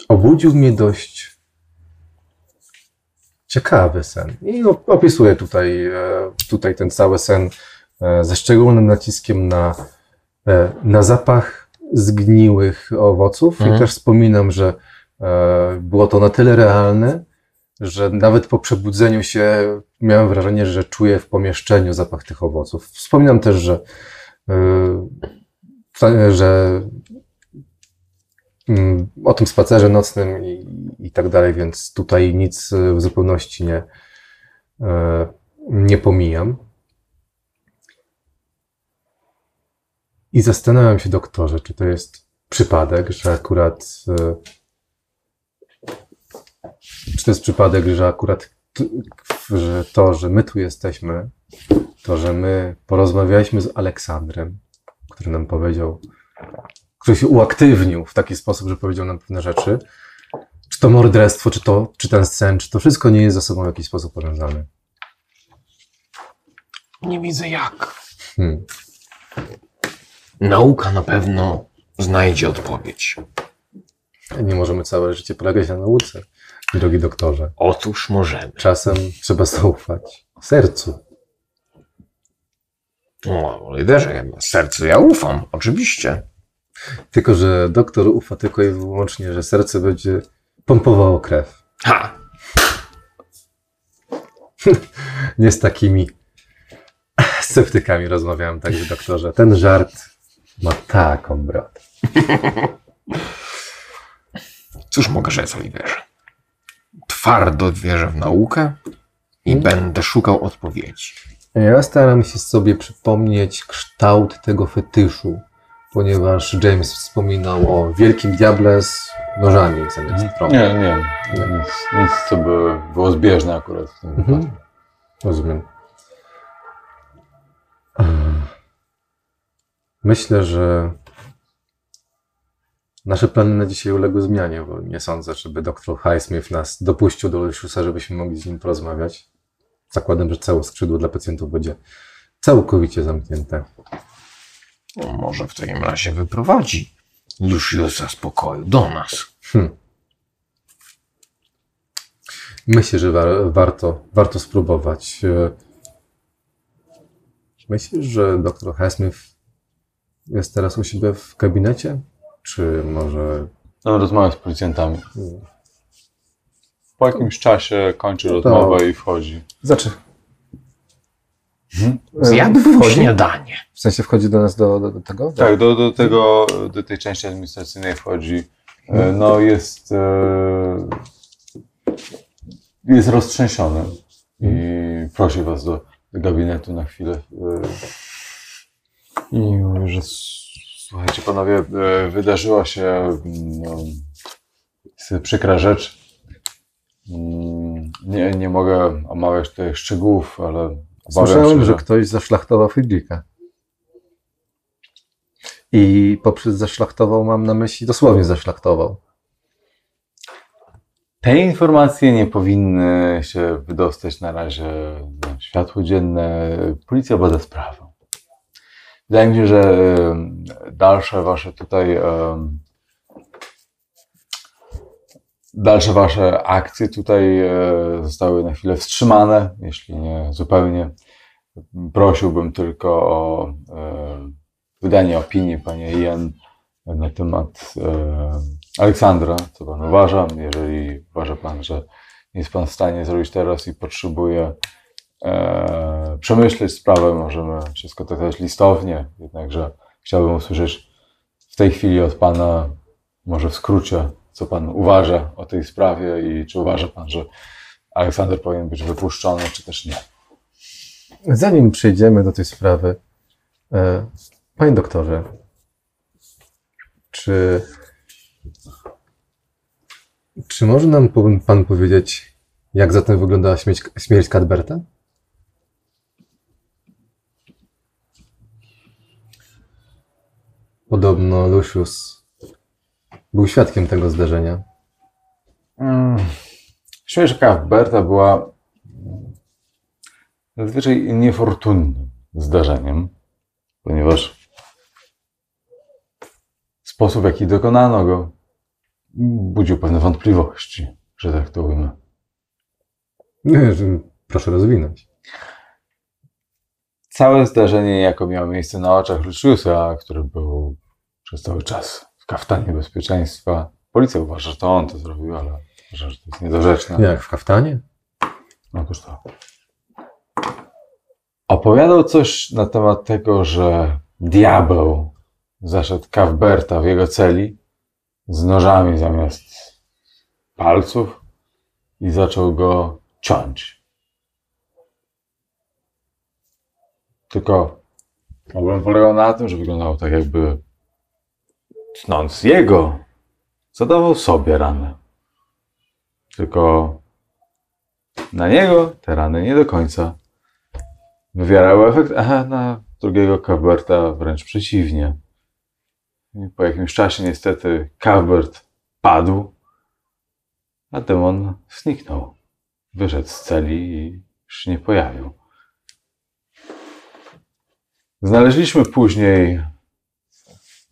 obudził mnie dość ciekawy sen. I op- opisuję tutaj, e, tutaj ten cały sen e, ze szczególnym naciskiem na, e, na zapach zgniłych owoców. Mhm. I też wspominam, że było to na tyle realne, że nawet po przebudzeniu się miałem wrażenie, że czuję w pomieszczeniu zapach tych owoców. Wspominam też, że, że o tym spacerze nocnym i, i tak dalej, więc tutaj nic e, w zupełności nie, e, nie pomijam. I zastanawiam się, doktorze, czy to jest przypadek, że akurat. e, Czy to jest przypadek, że akurat że to, że my tu jesteśmy, to, że my porozmawialiśmy z Aleksandrem, który nam powiedział, który się uaktywnił w taki sposób, że powiedział nam pewne rzeczy. Czy to morderstwo, czy, to, czy ten sen, czy to wszystko nie jest ze sobą w jakiś sposób powiązane? Nie widzę jak. Hmm. Nauka na pewno znajdzie odpowiedź. Nie możemy całe życie polegać na nauce, drogi doktorze. Otóż możemy. Czasem trzeba zaufać sercu. No, liderze, ja sercu ja ufam, oczywiście. Tylko, że doktor ufa tylko i wyłącznie, że serce będzie pompowało krew. Ha! Nie z takimi sceptykami rozmawiałem, także doktorze. Ten żart ma taką brodę. Cóż mogę rzec o liderze? Twardo wierzę w naukę i będę szukał odpowiedzi. Ja staram się sobie przypomnieć kształt tego fetyszu, ponieważ James wspominał o wielkim diable z nożami zamiast trąb. Nie, nie. Nic, nic co by było zbieżne akurat w tym Mhm. wypadku. Rozumiem. Myślę, że nasze plany na dzisiaj uległy zmianie, bo nie sądzę, żeby dr Highsmith nas dopuścił do Luciusa, żebyśmy mogli z nim porozmawiać. Zakładam, że całe skrzydło dla pacjentów będzie całkowicie zamknięte. No, może w takim razie wyprowadzi Luciusa z pokoju do nas. Hmm. Myślę, że war, warto, warto spróbować. E, Myślisz, że dr Highsmith jest teraz u siebie w gabinecie? Czy może No, rozmawiam z policjantami. Hmm. Po jakimś czasie kończy To- rozmowę i wchodzi. Znaczy. Zjadłbym wchodzi? śniadanie. W sensie wchodzi do nas do, do, do tego? Tak, do, do tego, do tej części administracyjnej wchodzi. E, No, jest. e, Jest roztrzęsiony i prosi was do, do gabinetu na chwilę. e, I mówi, że słuchajcie, panowie, e, wydarzyła się mm, no, przykra rzecz. Mm, Nie, nie mogę omawiać tutaj szczegółów, ale Słyszałem, się, że ktoś zaszlachtował Friedricha. I poprzez zaszlachtował mam na myśli dosłownie zaszlachtował. Te informacje nie powinny się wydostać na razie na światło dzienne. Policja bada sprawę. Wydaje mi się, że dalsze wasze tutaj dalsze wasze akcje tutaj e, zostały na chwilę wstrzymane, jeśli nie zupełnie. Prosiłbym tylko o e, wydanie opinii, panie Ian, na temat e, Aleksandra, co pan uważa? Jeżeli uważa pan, że nie jest pan w stanie zrobić teraz i potrzebuje przemyśleć sprawę, możemy się skontaktować listownie, jednakże chciałbym usłyszeć w tej chwili od pana, może w skrócie, co pan uważa o tej sprawie i czy uważa pan, że Aleksander powinien być wypuszczony, czy też nie. Zanim przejdziemy do tej sprawy, e, panie doktorze, czy, czy może nam pan powiedzieć, jak zatem wyglądała śmierć, śmierć Cadberta? Podobno Lucius był świadkiem tego zdarzenia. Mm. Śmierć Berta była zazwyczaj niefortunnym zdarzeniem, ponieważ sposób, w jaki dokonano go, budził pewne wątpliwości, że tak to ujmę. Proszę rozwinąć. Całe zdarzenie niejako miało miejsce na oczach Luciusa, który był przez cały czas w kaftanie bezpieczeństwa. Policja uważa, że to on to zrobił, ale uważa, że to jest niedorzeczne. Jak w kaftanie? Otóż to. Opowiadał coś na temat tego, że diabeł zaszedł Kawberta w jego celi z nożami zamiast palców i zaczął go ciąć. Tylko problem polegał na tym, że wyglądało tak jakby tnąc jego, zadawał sobie ranę. Tylko na niego te rany nie do końca wywierały efekt, a na drugiego Kawberta wręcz przeciwnie. I po jakimś czasie niestety Kawbert padł, a demon zniknął. Wyszedł z celi i już się nie pojawił. Znaleźliśmy później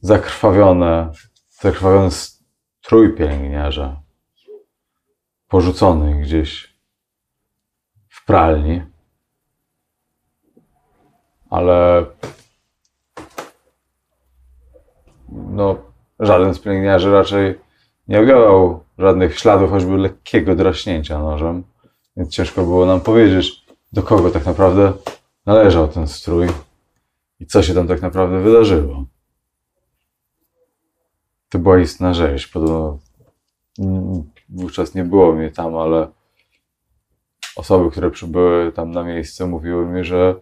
zakrwawione, zakrwawiony strój pielęgniarza, porzucony gdzieś w pralni. Ale no, żaden z pielęgniarzy raczej nie objawiał żadnych śladów, choćby lekkiego draśnięcia nożem, więc ciężko było nam powiedzieć, do kogo tak naprawdę należał ten strój i co się tam tak naprawdę wydarzyło. To była istna rzeź. Podobno wówczas nie było mnie tam, ale osoby, które przybyły tam na miejsce, mówiły mi, że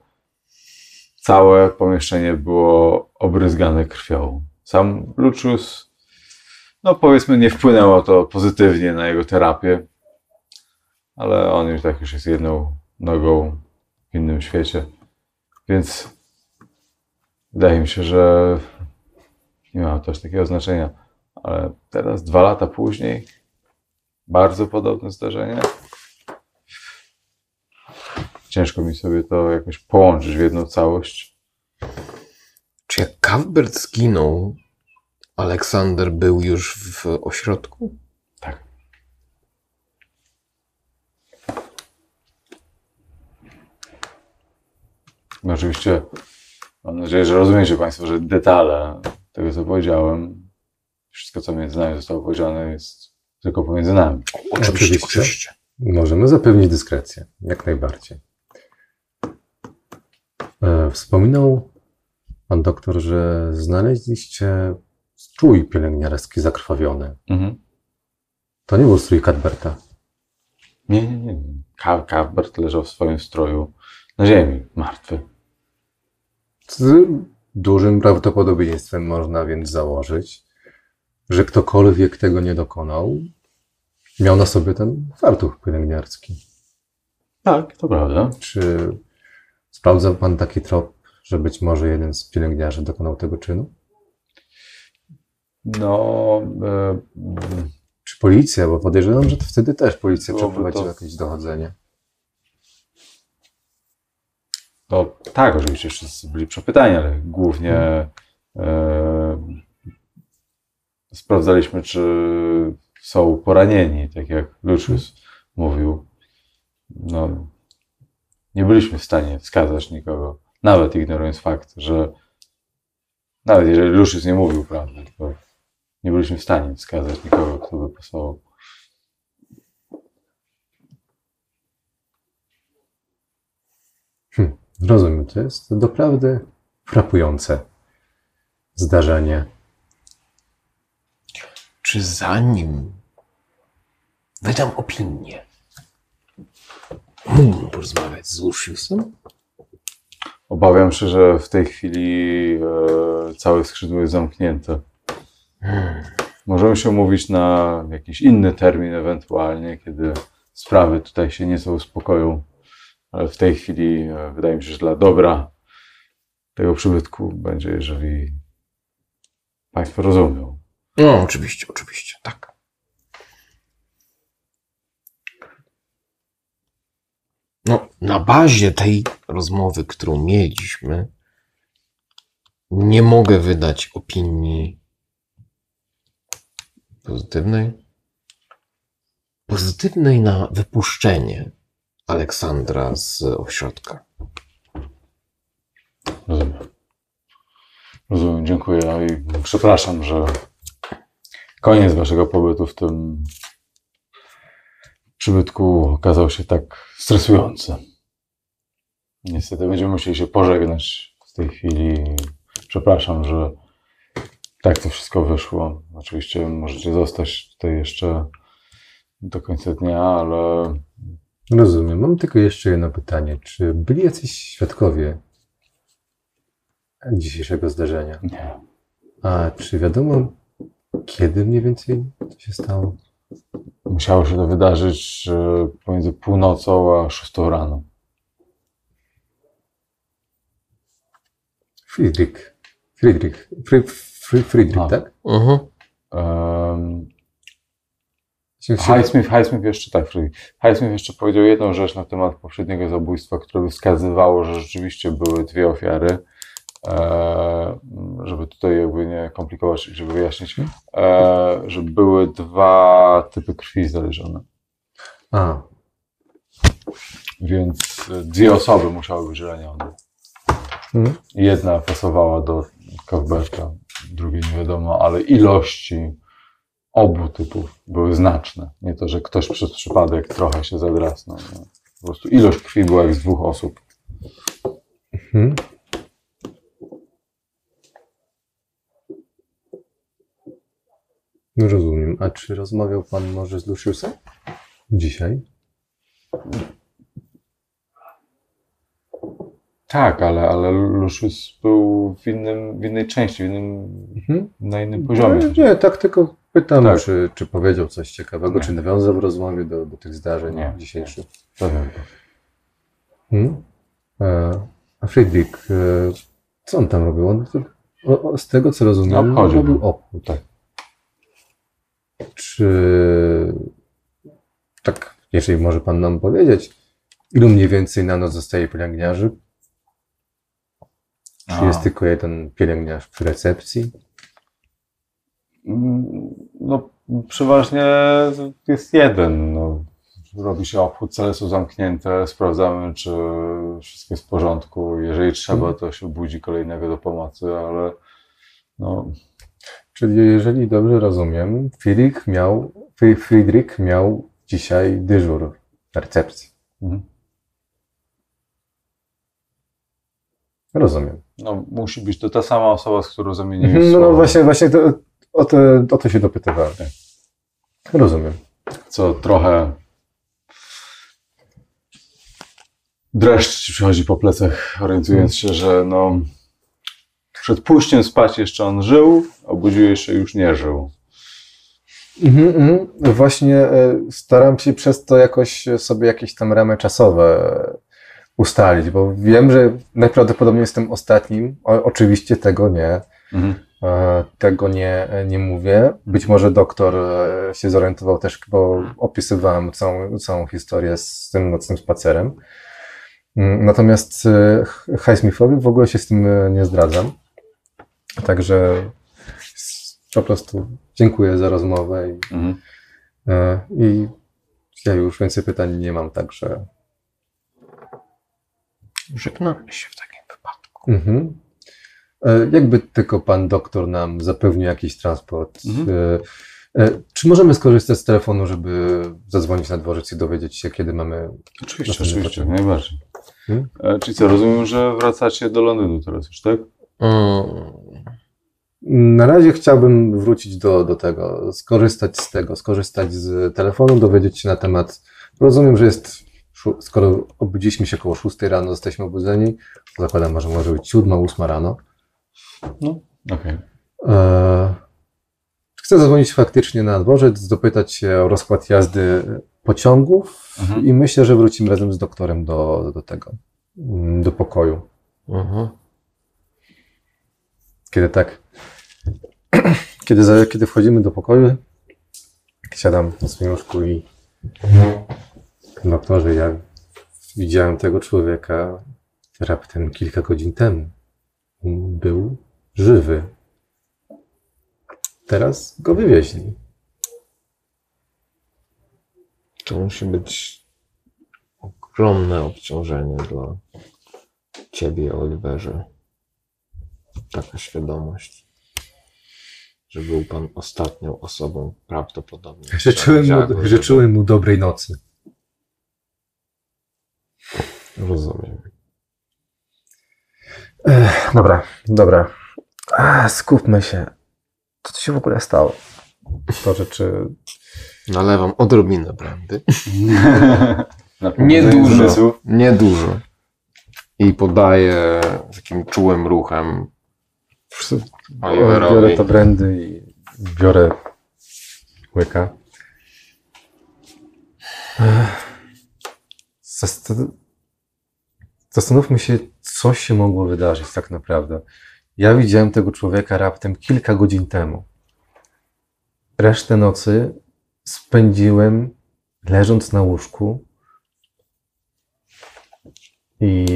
całe pomieszczenie było obryzgane krwią. Sam Lucius, no powiedzmy, nie wpłynęło to pozytywnie na jego terapię, ale on już tak już jest jedną nogą w innym świecie. Więc wydaje mi się, że nie ma też takiego znaczenia. Ale teraz, dwa lata później, bardzo podobne zdarzenie. Ciężko mi sobie to jakoś połączyć w jedną całość. Czy jak Cuthbert zginął, Aleksander był już w ośrodku? Tak. No oczywiście mam nadzieję, że rozumiecie Państwo, że detale tego, co powiedziałem, wszystko, co między nami zostało powiedziane, jest tylko pomiędzy nami. Oczywiście, Oczywiście. oczywiście. Możemy zapewnić dyskrecję, jak najbardziej. E, Wspominał pan doktor, że znaleźliście strój pielęgniarski zakrwawiony. Mhm. To nie był strój Cadberta. Nie, nie, nie. Cuthbert leżał w swoim stroju na ziemi, martwy. Z dużym prawdopodobieństwem można więc założyć, że ktokolwiek tego nie dokonał, miał na sobie ten fartuch pielęgniarski. Tak, to prawda. Czy sprawdzał pan taki trop, że być może jeden z pielęgniarzy dokonał tego czynu? No, e, Czy policja, bo podejrzewam, że to wtedy też policja przeprowadziła to- jakieś dochodzenie. No tak, oczywiście wszyscy byli przepytani, ale głównie e, sprawdzaliśmy, czy są poranieni, tak jak Lucius mówił. No, nie byliśmy w stanie wskazać nikogo, nawet ignorując fakt, że nawet jeżeli Lucius nie mówił prawdy, to nie byliśmy w stanie wskazać nikogo, kto by pasował. Rozumiem, to jest doprawdy frapujące zdarzenie. Czy zanim wydam opinię, mógłbym porozmawiać z Luciusem? Obawiam się, że w tej chwili e, całe skrzydło jest zamknięte. Możemy się umówić na jakiś inny termin ewentualnie, kiedy sprawy tutaj się nieco uspokoją, ale w tej chwili e, wydaje mi się, że dla dobra tego przybytku będzie, jeżeli Państwo rozumią. No, oczywiście, oczywiście, tak. No, na bazie tej rozmowy, którą mieliśmy, nie mogę wydać opinii pozytywnej. Pozytywnej na wypuszczenie Aleksandra z ośrodka. Rozumiem. Rozumiem, dziękuję. No i przepraszam, że koniec Waszego pobytu w tym przybytku okazał się tak stresujący. Niestety będziemy musieli się pożegnać w tej chwili. Przepraszam, że tak to wszystko wyszło. Oczywiście możecie zostać tutaj jeszcze do końca dnia, ale Rozumiem. Mam tylko jeszcze jedno pytanie. Czy byli jacyś świadkowie dzisiejszego zdarzenia? nie. A czy wiadomo, kiedy mniej więcej to się stało? Musiało się to wydarzyć e, pomiędzy północą a szóstą rano. Friedrich. Friedrich. Friedrich, A. tak? Mhm. Um, Highsmith, Highsmith jeszcze tak, Freddy. Highsmith jeszcze powiedział jedną rzecz na temat poprzedniego zabójstwa, które by wskazywało, że rzeczywiście były dwie ofiary. E, żeby tutaj jakby nie komplikować, żeby wyjaśnić, e, że były dwa typy krwi znalezione. A, Więc dwie osoby musiały być ranione. mhm. Jedna pasowała do Kawberka, drugiej nie wiadomo, ale ilości obu typów były znaczne. Nie to, że ktoś przez przypadek trochę się zadrasnął. Nie. Po prostu ilość krwi była jak z dwóch osób. Mhm. Rozumiem. A czy rozmawiał pan może z Luciusem? Dzisiaj? Tak, ale, ale Lucius był w, innym, w innej części, w innym, Mhm. na innym poziomie. Nie, nie, tak tylko pytam, Tak. Czy, czy powiedział coś ciekawego, Nie. czy nawiązał w rozmowie do, do tych zdarzeń Nie. dzisiejszych. Hmm? E, a Friedrich, e, co on tam robił? On, o, o, z tego co rozumiem, Na obchodzie robił obchód. Tak. Czy tak, jeżeli może pan nam powiedzieć, ilu mniej więcej na noc zostaje pielęgniarzy? Czy A. jest tylko jeden pielęgniarz przy recepcji? Mm, No, przeważnie jest jeden. No. Robi się obchód, cele są zamknięte, sprawdzamy, czy wszystko jest w porządku. Jeżeli trzeba, to się budzi kolejnego do pomocy, ale no, Czyli jeżeli dobrze rozumiem, Friedrich miał, Fri- Friedrich miał dzisiaj dyżur na recepcji. mhm. Rozumiem. no, musi być to ta sama osoba, z którą zamieniłeś Mhm, No, no słowa. właśnie, właśnie to, o, to, o to się dopytywałem. Rozumiem. co trochę dreszcz przychodzi po plecach, orientując się, że no przed pójściem spać jeszcze on żył, obudziłeś się już nie żył. Mhm, mhm. Właśnie e, staram się przez to jakoś sobie jakieś tam ramy czasowe ustalić, bo wiem, że najprawdopodobniej jestem ostatnim. O, oczywiście tego nie. Mhm. E, Tego nie, nie mówię. Być może doktor e, się zorientował też, bo opisywałem całą, całą historię z tym nocnym spacerem. Mm, Natomiast Highsmithowi w ogóle się z tym nie zdradzam. Także po prostu dziękuję za rozmowę i, Mhm. e, i ja już więcej pytań nie mam, także Żegnamy się w takim wypadku. Mhm. E, Jakby tylko pan doktor nam zapewnił jakiś transport. Mhm. e, Czy możemy skorzystać z telefonu, żeby zadzwonić na dworzec i dowiedzieć się, kiedy mamy. Oczywiście, oczywiście, najbardziej. Hmm? Czyli co, rozumiem, że wracacie do Londynu teraz już, tak? Na razie chciałbym wrócić do, do tego, skorzystać z tego, skorzystać z telefonu, dowiedzieć się na temat. Rozumiem, że jest, skoro obudziliśmy się około 6 rano, jesteśmy obudzeni, zakładam, że może być 7, 8 rano. No, okej. E, Chcę zadzwonić faktycznie na dworzec, dopytać się o rozkład jazdy pociągów Mhm. i myślę, że wrócimy razem z doktorem do, do tego, do pokoju. mhm. Kiedy tak, kiedy, kiedy wchodzimy do pokoju, siadam na swoim łóżku i doktorze, ja widziałem tego człowieka raptem kilka godzin temu. Był żywy. Teraz go wywieźli. To musi być ogromne obciążenie dla ciebie, Oliverze. Taka świadomość, że był pan ostatnią osobą prawdopodobnie. Życzyłem mu, życzyłem mu dobrej nocy. Rozumiem. Ech, dobra, dobra. A, skupmy się. Co tu się w ogóle stało? To rzeczy. Nalewam odrobinę brandy. Na Nie pobudzenie dużo. zmysłów. Nie dużo. I podaję takim czułym ruchem. Biorę to brandy i biorę łyka. Zastanówmy się, co się mogło wydarzyć tak naprawdę. Ja widziałem tego człowieka raptem kilka godzin temu. Resztę nocy spędziłem leżąc na łóżku i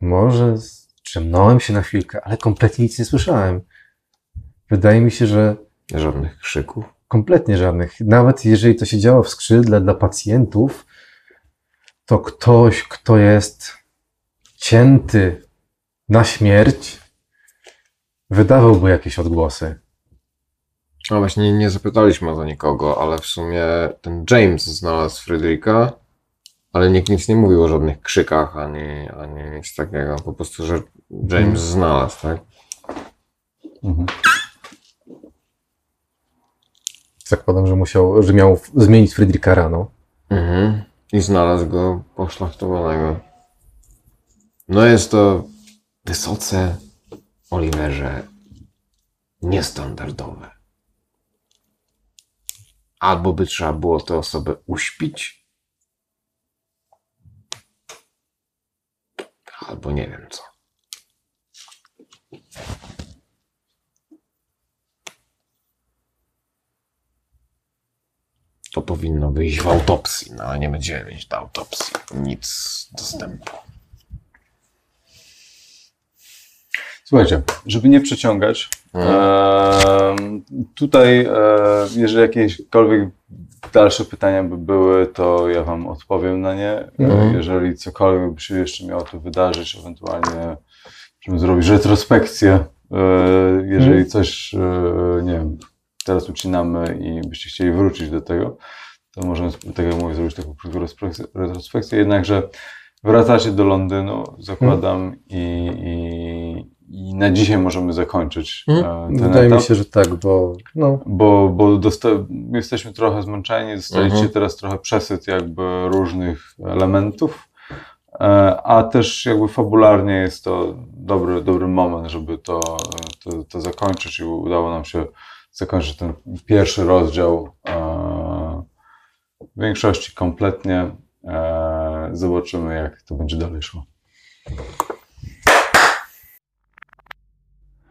może z Drzemnąłem się na chwilkę, ale kompletnie nic nie słyszałem. Wydaje mi się, że Żadnych krzyków. kompletnie żadnych. Nawet jeżeli to się działo w skrzydle dla pacjentów, to ktoś, kto jest cięty na śmierć, wydawałby jakieś odgłosy. No właśnie, nie, nie zapytaliśmy o to nikogo, ale w sumie ten James znalazł Fryderyka, ale nikt nic nie mówił o żadnych krzykach ani, ani nic takiego. Po prostu, że James znalazł, tak? Mhm. Zakładam, że musiał, że miał zmienić Fryderyka rano. Mhm. I znalazł go poszlachtowanego. No jest to wysoce, Oliverze, niestandardowe. Albo by trzeba było tę osobę uśpić, albo nie wiem co. To powinno wyjść w autopsji, no ale nie będziemy mieć do autopsji nic dostępu. Słuchajcie, żeby nie przeciągać, em, tutaj, e, jeżeli jakiekolwiek dalsze pytania by były, to ja Wam odpowiem na nie. Mhm. Jeżeli cokolwiek by się jeszcze miało tu wydarzyć, ewentualnie możemy zrobić retrospekcję. E, jeżeli coś, e, nie wiem, teraz ucinamy i byście chcieli wrócić do tego, to możemy, tak jak mówię, zrobić taką krótką retrospekcję- retrospekcję. Jednakże wracacie do Londynu, zakładam, i, i, i na dzisiaj możemy zakończyć e, ten Wydaje etap. mi się, że tak, bo no, Bo, bo jesteśmy trochę zmęczeni, dostaliście Mhm. teraz trochę przesyt jakby różnych elementów, e, a też jakby fabularnie jest to dobry, dobry moment, żeby to, to, to zakończyć i udało nam się zakończyć ten pierwszy rozdział e, w większości kompletnie. Zobaczymy, jak to będzie dalej szło.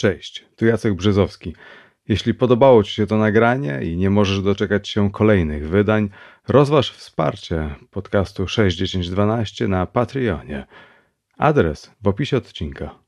Cześć, tu Jacek Brzezowski. Jeśli podobało Ci się to nagranie i nie możesz doczekać się kolejnych wydań, rozważ wsparcie podcastu 61012 na Patreonie. Adres w opisie odcinka.